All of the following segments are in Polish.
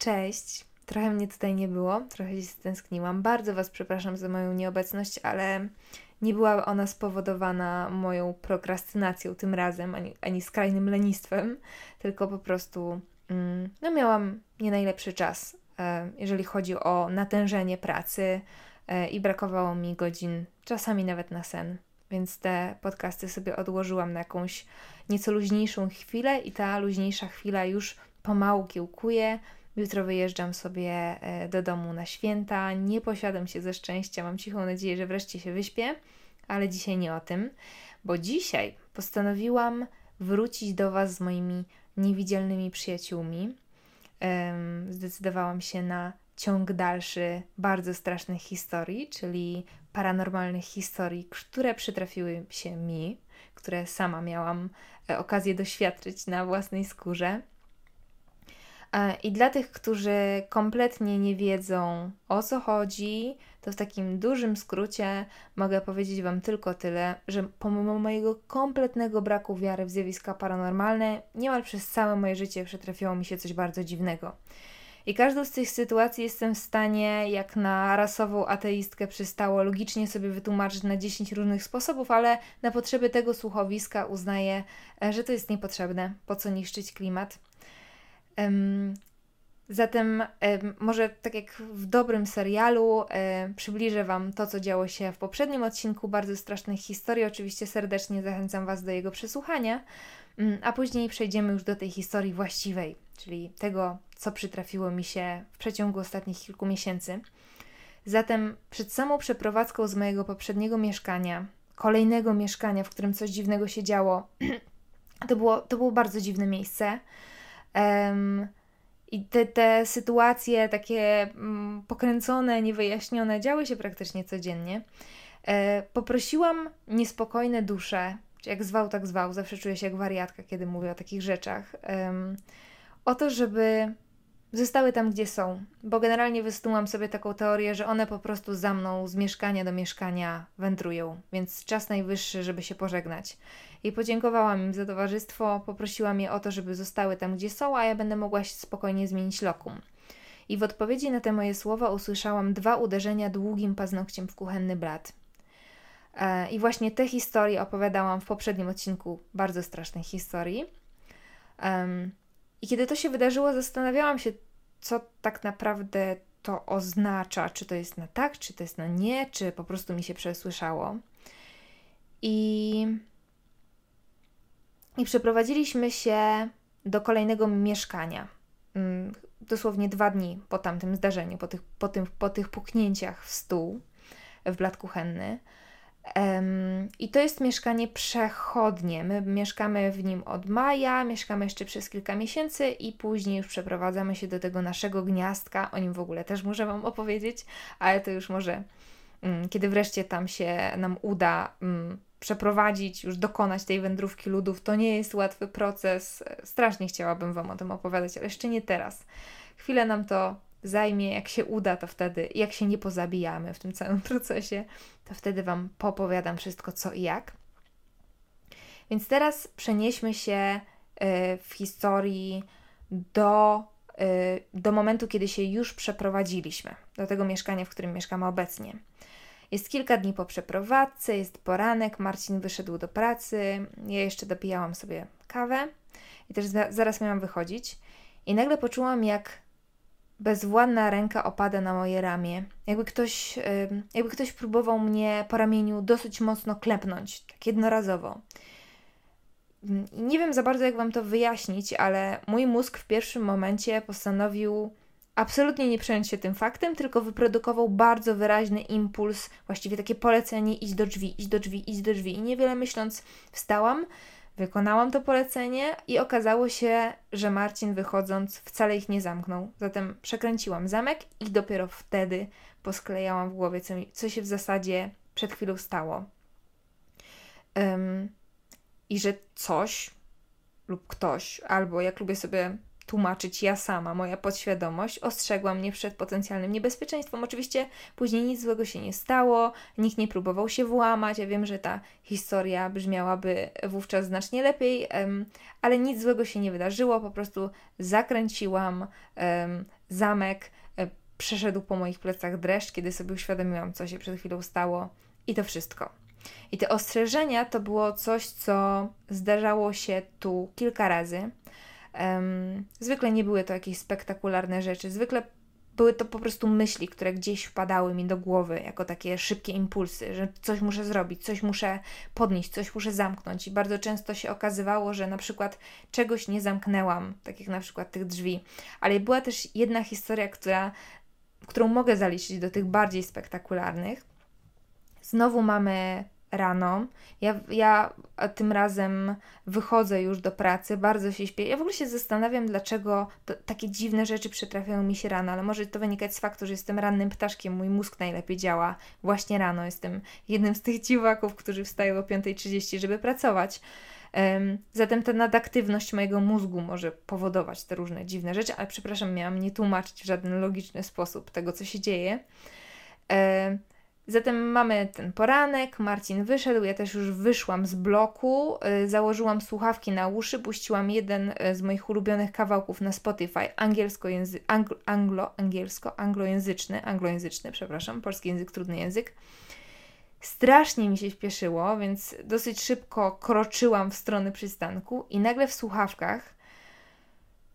Cześć. Trochę mnie tutaj nie było, trochę się stęskniłam. Bardzo Was przepraszam za moją nieobecność, ale nie była ona spowodowana moją prokrastynacją tym razem, ani, ani skrajnym lenistwem, tylko po prostu mm, no miałam nie najlepszy czas, e, jeżeli chodzi o natężenie pracy e, i brakowało mi godzin, czasami nawet na sen. Więc te podcasty sobie odłożyłam na jakąś nieco luźniejszą chwilę i ta luźniejsza chwila już pomału kiełkuje. Jutro wyjeżdżam sobie e, do domu na święta. Nie posiadam się ze szczęścia. Mam cichą nadzieję, że wreszcie się wyśpię, ale dzisiaj nie o tym, bo dzisiaj postanowiłam wrócić do Was z moimi niewidzialnymi przyjaciółmi. Zdecydowałam się na ciąg dalszy bardzo strasznych historii, czyli paranormalnych historii, które przytrafiły się mi, które sama miałam e, okazję doświadczyć na własnej skórze. E, I dla tych, którzy kompletnie nie wiedzą o co chodzi, to w takim dużym skrócie mogę powiedzieć Wam tylko tyle, że pomimo mojego kompletnego braku wiary w zjawiska paranormalne, niemal przez całe moje życie przytrafiło mi się coś bardzo dziwnego. I każdą z tych sytuacji jestem w stanie, jak na rasową ateistkę przystało, logicznie sobie wytłumaczyć na 10 różnych sposobów, ale na potrzeby tego słuchowiska uznaję, e, że to jest niepotrzebne. Po co niszczyć klimat? Zatem może tak jak w dobrym serialu przybliżę Wam to, co działo się w poprzednim odcinku bardzo strasznych historii. Oczywiście serdecznie zachęcam Was do jego przesłuchania, mm, a później przejdziemy już do tej historii właściwej, czyli tego, co przytrafiło mi się w przeciągu ostatnich kilku miesięcy. Zatem przed samą przeprowadzką z mojego poprzedniego mieszkania, kolejnego mieszkania, w którym coś dziwnego się działo, to było, to było bardzo dziwne miejsce. Um, i te, te sytuacje takie mm, pokręcone, niewyjaśnione działy się praktycznie codziennie. E, poprosiłam niespokojne dusze, jak zwał, tak zwał, zawsze czuję się jak wariatka, kiedy mówię o takich rzeczach, e, o to, żeby zostały tam, gdzie są. Bo generalnie wysnułam sobie taką teorię, że one po prostu za mną z mieszkania do mieszkania wędrują, więc czas najwyższy, żeby się pożegnać. I podziękowałam im za towarzystwo, poprosiłam je o to, żeby zostały tam, gdzie są, a ja będę mogła spokojnie zmienić lokum. I w odpowiedzi na te moje słowa usłyszałam dwa uderzenia długim paznokciem w kuchenny blat. E, I właśnie te historie opowiadałam w poprzednim odcinku bardzo strasznej historii. I kiedy to się wydarzyło, zastanawiałam się, co tak naprawdę to oznacza. Czy to jest na tak, czy to jest na nie, czy po prostu mi się przesłyszało. I, i przeprowadziliśmy się do kolejnego mieszkania. Mm, dosłownie dwa dni po tamtym zdarzeniu, po tych, po, tym, po tych puknięciach w stół w blat kuchenny. I to jest mieszkanie przechodnie. My mieszkamy w nim od maja, mieszkamy jeszcze przez kilka miesięcy i później już przeprowadzamy się do tego naszego gniazdka. O nim w ogóle też muszę Wam opowiedzieć, ale to już może um, kiedy wreszcie tam się nam uda um, przeprowadzić, już dokonać tej wędrówki ludów. To nie jest łatwy proces. Strasznie chciałabym Wam o tym opowiadać, ale jeszcze nie teraz. Chwilę nam to zajmie, jak się uda, to wtedy, jak się nie pozabijamy w tym całym procesie, to wtedy Wam popowiadam wszystko co i jak. Więc teraz przenieśmy się y, w historii do, y, do momentu, kiedy się już przeprowadziliśmy, do tego mieszkania, w którym mieszkamy obecnie. Jest kilka dni po przeprowadzce, jest poranek, Marcin wyszedł do pracy, ja jeszcze dopijałam sobie kawę i też za, zaraz miałam wychodzić. I nagle poczułam, jak bezwładna ręka opada na moje ramię. Jakby ktoś, jakby ktoś próbował mnie po ramieniu dosyć mocno klepnąć, tak jednorazowo. I nie wiem za bardzo, jak Wam to wyjaśnić, ale mój mózg w pierwszym momencie postanowił absolutnie nie przejąć się tym faktem, tylko wyprodukował bardzo wyraźny impuls, właściwie takie polecenie: idź do drzwi, idź do drzwi, idź do drzwi. I niewiele myśląc, wstałam, Wykonałam to polecenie i okazało się, że Marcin wychodząc wcale ich nie zamknął. Zatem przekręciłam zamek i dopiero wtedy posklejałam w głowie, co, mi, co się w zasadzie przed chwilą stało. Um, I że coś lub ktoś, albo jak lubię sobie tłumaczyć ja sama, moja podświadomość ostrzegła mnie przed potencjalnym niebezpieczeństwem. Oczywiście później nic złego się nie stało, nikt nie próbował się włamać. Ja wiem, że ta historia brzmiałaby wówczas znacznie lepiej, ale nic złego się nie wydarzyło. Po prostu zakręciłam zamek, e, przeszedł po moich plecach dreszcz, kiedy sobie uświadomiłam, co się przed chwilą stało, i to wszystko. I te ostrzeżenia to było coś, co zdarzało się tu kilka razy. Um, zwykle nie były to jakieś spektakularne rzeczy, zwykle były to po prostu myśli, które gdzieś wpadały mi do głowy jako takie szybkie impulsy, że coś muszę zrobić, coś muszę podnieść, coś muszę zamknąć. I bardzo często się okazywało, że na przykład czegoś nie zamknęłam, tak jak na przykład tych drzwi. Ale była też jedna historia, która, którą mogę zaliczyć do tych bardziej spektakularnych. Znowu mamy rano. Ja, ja tym razem wychodzę już do pracy, bardzo się śpię. Ja w ogóle się zastanawiam, dlaczego to, takie dziwne rzeczy przytrafiają mi się rano, ale może to wynikać z faktu, że jestem rannym ptaszkiem, mój mózg najlepiej działa właśnie rano. Jestem jednym z tych dziwaków, którzy wstają o 5.30, żeby pracować. Zatem ta nadaktywność mojego mózgu może powodować te różne dziwne rzeczy, ale przepraszam, miałam nie tłumaczyć w żaden logiczny sposób tego, co się dzieje. Zatem mamy ten poranek, Marcin wyszedł, ja też już wyszłam z bloku, y, założyłam słuchawki na uszy, puściłam jeden y, z moich ulubionych kawałków na Spotify, angielsko, języ- anglo, anglo, angielsko, anglojęzyczny, anglojęzyczny, przepraszam, polski język, trudny język. Strasznie mi się śpieszyło, więc dosyć szybko kroczyłam w stronę przystanku i nagle w słuchawkach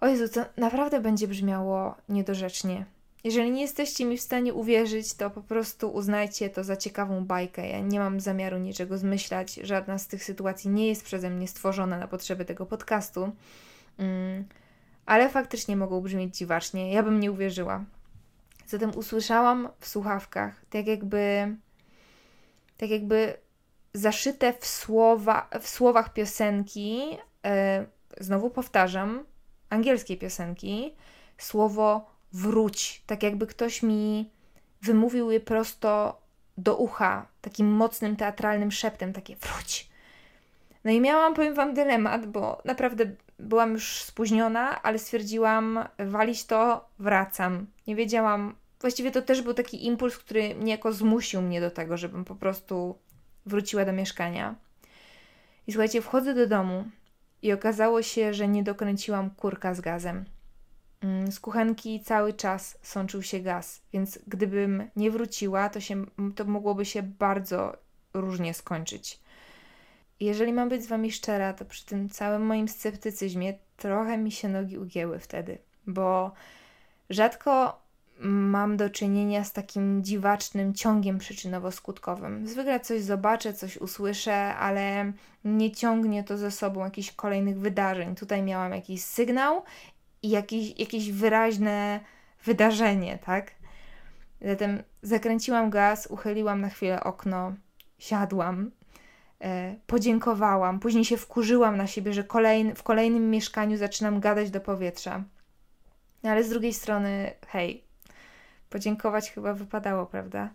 o Jezu, to naprawdę będzie brzmiało niedorzecznie. Jeżeli nie jesteście mi w stanie uwierzyć, to po prostu uznajcie to za ciekawą bajkę. Ja nie mam zamiaru niczego zmyślać. Żadna z tych sytuacji nie jest przeze mnie stworzona na potrzeby tego podcastu. Mm, ale faktycznie mogą brzmieć dziwacznie. Ja bym nie uwierzyła. Zatem usłyszałam w słuchawkach, tak jakby, tak jakby zaszyte w, słowa, w słowach piosenki, e, znowu powtarzam, angielskiej piosenki, słowo wróć, tak jakby ktoś mi wymówił je prosto do ucha, takim mocnym teatralnym szeptem, takie wróć. No i miałam, powiem Wam, dylemat, bo naprawdę byłam już spóźniona, ale stwierdziłam, walić to, wracam. Nie wiedziałam, właściwie to też był taki impuls, który niejako zmusił mnie do tego, żebym po prostu wróciła do mieszkania. I słuchajcie, wchodzę do domu i okazało się, że nie dokręciłam kurka z gazem. Mm, z kuchenki cały czas sączył się gaz, więc gdybym nie wróciła, to, się, to mogłoby się bardzo różnie skończyć. Jeżeli mam być z Wami szczera, to przy tym całym moim sceptycyzmie trochę mi się nogi ugięły wtedy, bo rzadko mam do czynienia z takim dziwacznym ciągiem przyczynowo-skutkowym. Zwykle coś zobaczę, coś usłyszę, ale nie ciągnie to ze sobą jakichś kolejnych wydarzeń. Tutaj miałam jakiś sygnał jakieś, jakieś wyraźne wydarzenie, tak? Zatem zakręciłam gaz, uchyliłam na chwilę okno, siadłam, e, podziękowałam, później się wkurzyłam na siebie, że kolejny, w kolejnym mieszkaniu zaczynam gadać do powietrza. No ale z drugiej strony, hej, podziękować chyba wypadało, prawda?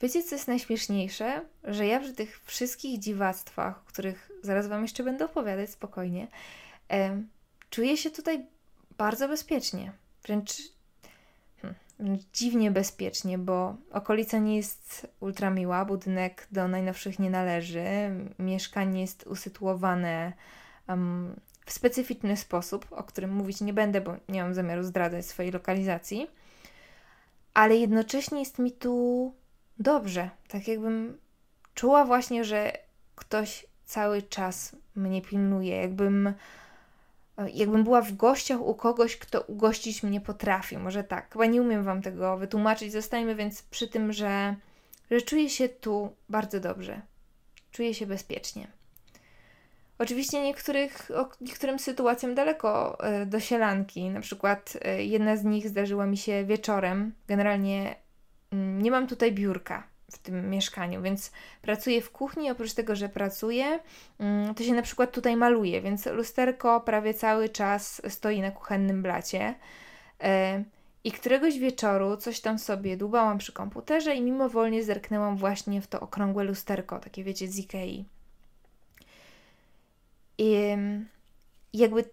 Wiecie, co jest najśmieszniejsze? Że ja przy tych wszystkich dziwactwach, o których zaraz Wam jeszcze będę opowiadać spokojnie, e, czuję się tutaj bardzo bezpiecznie. Wręcz, hmm, wręcz dziwnie bezpiecznie, bo okolica nie jest ultramiła, budynek do najnowszych nie należy, mieszkanie jest usytuowane um, w specyficzny sposób, o którym mówić nie będę, bo nie mam zamiaru zdradzać swojej lokalizacji, ale jednocześnie jest mi tu dobrze. Tak jakbym czuła właśnie, że ktoś cały czas mnie pilnuje, jakbym jakbym była w gościach u kogoś, kto ugościć mnie potrafi. Może tak, chyba nie umiem Wam tego wytłumaczyć. Zostańmy więc przy tym, że, że czuję się tu bardzo dobrze. Czuję się bezpiecznie. Oczywiście niektórych, niektórym sytuacjom daleko e, do sielanki. Na przykład e, jedna z nich zdarzyła mi się wieczorem. Generalnie mm, nie mam tutaj biurka w tym mieszkaniu, więc pracuję w kuchni. Oprócz tego, że pracuję, mm, to się na przykład tutaj maluje, więc lusterko prawie cały czas stoi na kuchennym blacie. E, I któregoś wieczoru coś tam sobie dłubałam przy komputerze i mimowolnie zerknęłam właśnie w to okrągłe lusterko, takie wiecie, z Ikei. I jakby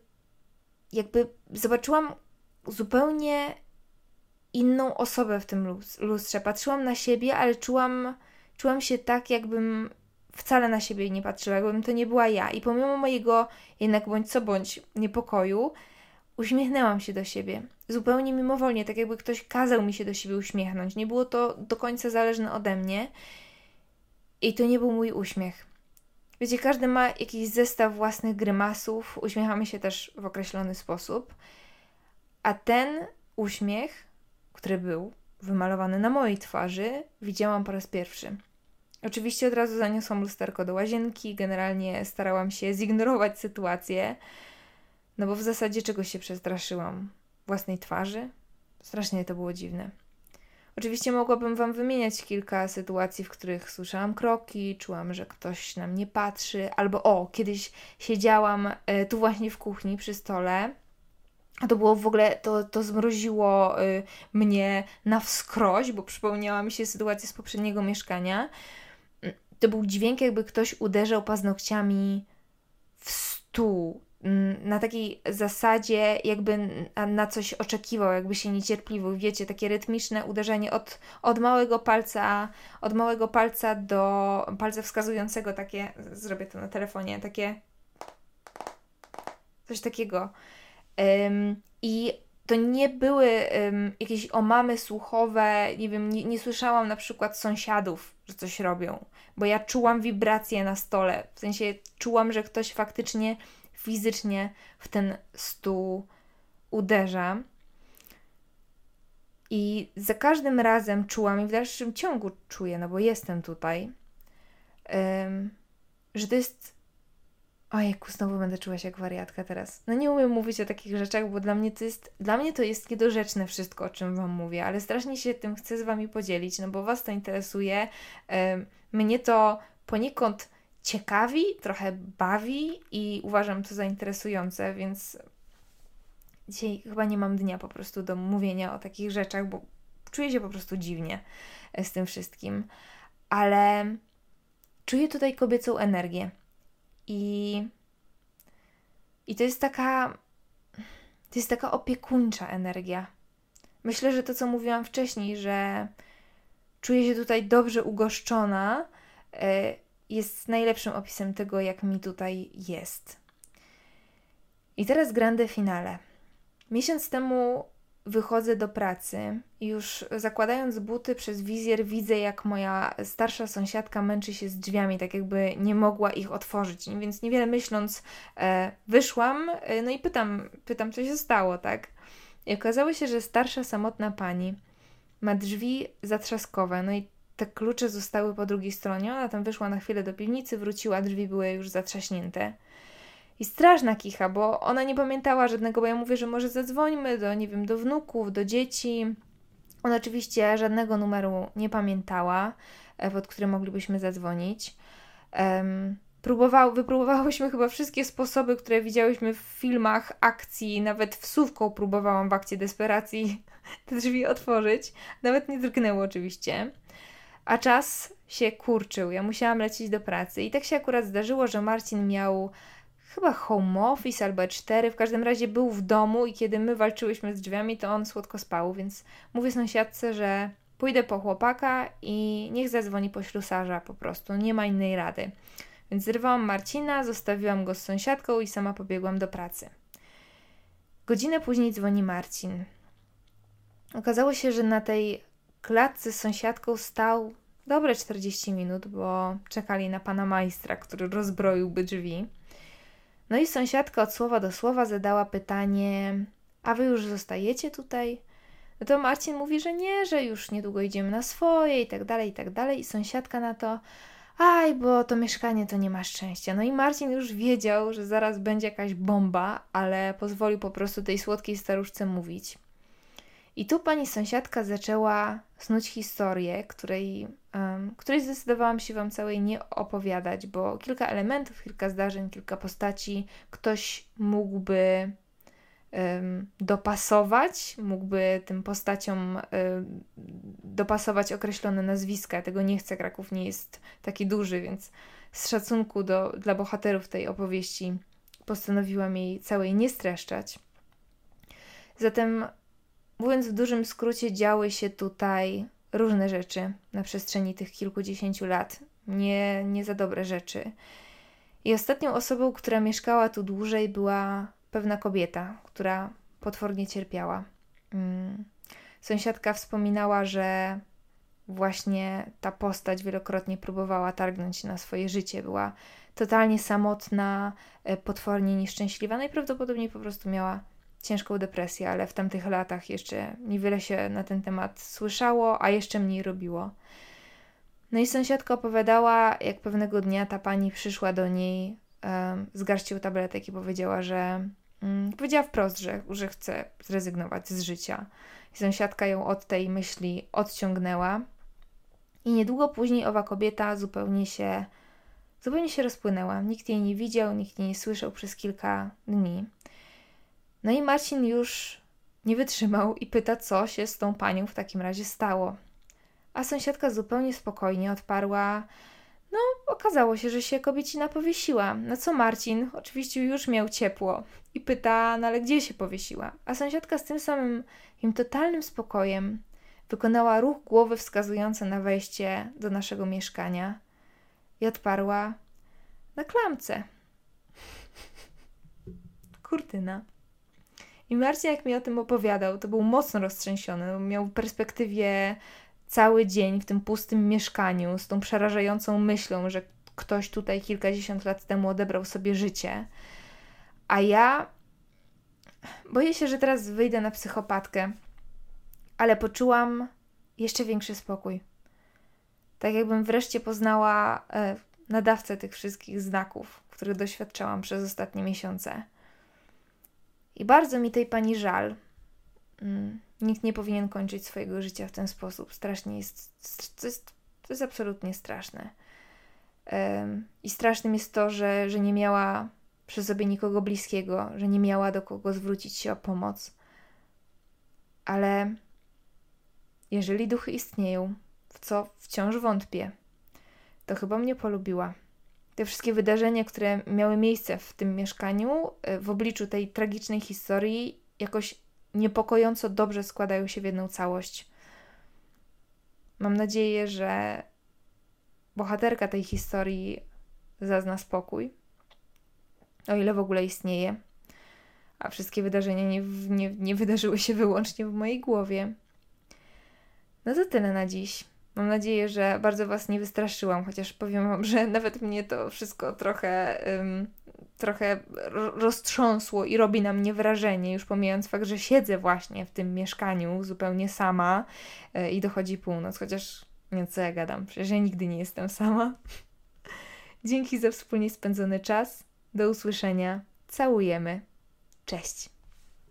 jakby zobaczyłam zupełnie inną osobę w tym lustrze. Patrzyłam na siebie, ale czułam, czułam się tak, jakbym wcale na siebie nie patrzyła, jakbym to nie była ja. I pomimo mojego jednak bądź co bądź niepokoju, uśmiechnęłam się do siebie. Zupełnie mimowolnie, tak jakby ktoś kazał mi się do siebie uśmiechnąć. Nie było to do końca zależne ode mnie. I to nie był mój uśmiech. Wiecie, każdy ma jakiś zestaw własnych grymasów, uśmiechamy się też w określony sposób. A ten uśmiech, który był wymalowany na mojej twarzy, widziałam po raz pierwszy. Oczywiście od razu zaniosłam lusterko do łazienki, generalnie starałam się zignorować sytuację, no bo w zasadzie czegoś się przestraszyłam. Własnej twarzy? Strasznie to było dziwne. Oczywiście mogłabym Wam wymieniać kilka sytuacji, w których słyszałam kroki, czułam, że ktoś na mnie patrzy, albo o, kiedyś siedziałam e, tu właśnie w kuchni przy stole, to było w ogóle, to, to zmroziło y, mnie na wskroś, bo przypomniała mi się sytuacja z poprzedniego mieszkania. To był dźwięk, jakby ktoś uderzał paznokciami w stół. Mm, na takiej zasadzie, jakby na coś oczekiwał, jakby się niecierpliwił. Wiecie, takie rytmiczne uderzenie od, od małego palca, od małego palca do palca wskazującego, takie, zrobię to na telefonie, takie coś takiego. I to nie były jakieś omamy słuchowe, nie wiem, nie, nie słyszałam na przykład sąsiadów, że coś robią, bo ja czułam wibracje na stole, w sensie czułam, że ktoś faktycznie fizycznie w ten stół uderza. I za każdym razem czułam, i w dalszym ciągu czuję, no bo jestem tutaj, że to jest Ojejku, znowu będę czuła się jak wariatka teraz. No nie umiem mówić o takich rzeczach, bo dla mnie to jest, dla mnie to jest niedorzeczne wszystko, o czym Wam mówię, ale strasznie się tym chcę z Wami podzielić, no bo Was to interesuje. Mnie to poniekąd ciekawi, trochę bawi i uważam to za interesujące, więc dzisiaj chyba nie mam dnia po prostu do mówienia o takich rzeczach, bo czuję się po prostu dziwnie e, z tym wszystkim. Ale czuję tutaj kobiecą energię i, i to jest taka. To jest taka opiekuńcza energia. Myślę, że to, co mówiłam wcześniej, że czuję się tutaj dobrze ugoszczona, e, jest najlepszym opisem tego, jak mi tutaj jest. I teraz grande finale. Miesiąc temu wychodzę do pracy już zakładając buty przez wizjer widzę, jak moja starsza sąsiadka męczy się z drzwiami, tak jakby nie mogła ich otworzyć. Więc niewiele myśląc, e, wyszłam, e, no i pytam, pytam, co się stało, tak? I okazało się, że starsza, samotna pani ma drzwi zatrzaskowe, no i te klucze zostały po drugiej stronie. Ona tam wyszła na chwilę do piwnicy, wróciła, drzwi były już zatrzaśnięte. I straszna kicha, bo ona nie pamiętała żadnego, bo ja mówię, że może zadzwońmy do, nie wiem, do wnuków, do dzieci. Ona oczywiście żadnego numeru nie pamiętała, e, pod który moglibyśmy zadzwonić. Um, próbował, wypróbowałyśmy chyba wszystkie sposoby, które widziałyśmy w filmach akcji, nawet wsówką próbowałam w akcie desperacji te drzwi otworzyć. Nawet nie drgnęło oczywiście. A czas się kurczył. Ja musiałam lecieć do pracy. I tak się akurat zdarzyło, że Marcin miał chyba home office albo E4, w każdym razie był w domu i kiedy my walczyłyśmy z drzwiami, to on słodko spał, więc mówię sąsiadce, że pójdę po chłopaka i niech zadzwoni po ślusarza po prostu, nie ma innej rady. Więc zrywałam Marcina, zostawiłam go z sąsiadką i sama pobiegłam do pracy. Godzinę później dzwoni Marcin. Okazało się, że na tej klatce z sąsiadką stał dobre 40 minut, bo czekali na pana majstra, który rozbroiłby drzwi. No i sąsiadka od słowa do słowa zadała pytanie: A wy już zostajecie tutaj? No to Marcin mówi, że nie, że już niedługo idziemy na swoje i tak dalej, i tak dalej. I sąsiadka na to: Aj, bo to mieszkanie to nie ma szczęścia. No i Marcin już wiedział, że zaraz będzie jakaś bomba, ale pozwolił po prostu tej słodkiej staruszce mówić. I tu pani sąsiadka zaczęła snuć historię, której, um, której zdecydowałam się Wam całej nie opowiadać, bo kilka elementów, kilka zdarzeń, kilka postaci ktoś mógłby um, dopasować, mógłby tym postaciom um, dopasować określone nazwiska. Tego nie chcę, Kraków nie jest taki duży, więc z szacunku do, dla bohaterów tej opowieści postanowiłam jej całej nie streszczać. Zatem, mówiąc w dużym skrócie, działy się tutaj różne rzeczy na przestrzeni tych kilkudziesięciu lat. Nie, nie za dobre rzeczy. I ostatnią osobą, która mieszkała tu dłużej, była pewna kobieta, która potwornie cierpiała. Mm. Sąsiadka wspominała, że właśnie ta postać wielokrotnie próbowała targnąć na swoje życie. Była totalnie samotna, e, potwornie nieszczęśliwa. Najprawdopodobniej po prostu miała ciężką depresję, ale w tamtych latach jeszcze niewiele się na ten temat słyszało, a jeszcze mniej robiło. No i sąsiadka opowiadała, jak pewnego dnia ta pani przyszła do niej um, z garścią tabletek i powiedziała, że um, powiedziała wprost, że, że chce zrezygnować z życia. I sąsiadka ją od tej myśli odciągnęła. I niedługo później owa kobieta zupełnie się, zupełnie się rozpłynęła. Nikt jej nie widział, nikt jej nie słyszał przez kilka dni. No i Marcin już nie wytrzymał i pyta, co się z tą panią w takim razie stało. A sąsiadka zupełnie spokojnie odparła: No, okazało się, że się kobiecina powiesiła. Na co Marcin oczywiście już miał ciepło i pyta: No ale gdzie się powiesiła? A sąsiadka z tym samym im totalnym spokojem wykonała ruch głowy wskazujący na wejście do naszego mieszkania i odparła: Na klamce. Kurtyna. I Marcin, jak mi o tym opowiadał, to był mocno roztrzęsiony. Miał w perspektywie cały dzień w tym pustym mieszkaniu z tą przerażającą myślą, że ktoś tutaj kilkadziesiąt lat temu odebrał sobie życie. A ja boję się, że teraz wyjdę na psychopatkę, ale poczułam jeszcze większy spokój. Tak jakbym wreszcie poznała e, nadawcę tych wszystkich znaków, których doświadczałam przez ostatnie miesiące. I bardzo mi tej pani żal. Mm, nikt nie powinien kończyć swojego życia w ten sposób. Strasznie jest. To jest, to jest absolutnie straszne. I strasznym jest to, że, że nie miała przy sobie nikogo bliskiego, że nie miała do kogo zwrócić się o pomoc. Ale jeżeli duchy istnieją, w co wciąż wątpię, to chyba mnie polubiła te wszystkie wydarzenia, które miały miejsce w tym mieszkaniu, e, w obliczu tej tragicznej historii, jakoś niepokojąco dobrze składają się w jedną całość. Mam nadzieję, że bohaterka tej historii zazna spokój, o ile w ogóle istnieje, a wszystkie wydarzenia nie, nie, nie wydarzyły się wyłącznie w mojej głowie. No to tyle na dziś. Mam nadzieję, że bardzo Was nie wystraszyłam, chociaż powiem Wam, że nawet mnie to wszystko trochę, trochę roztrząsło i robi na mnie wrażenie, już pomijając fakt, że siedzę właśnie w tym mieszkaniu zupełnie sama yy, i dochodzi północ, chociaż nie co ja gadam, przecież ja nigdy nie jestem sama. Dzięki za wspólnie spędzony czas. Do usłyszenia. Całujemy. Cześć.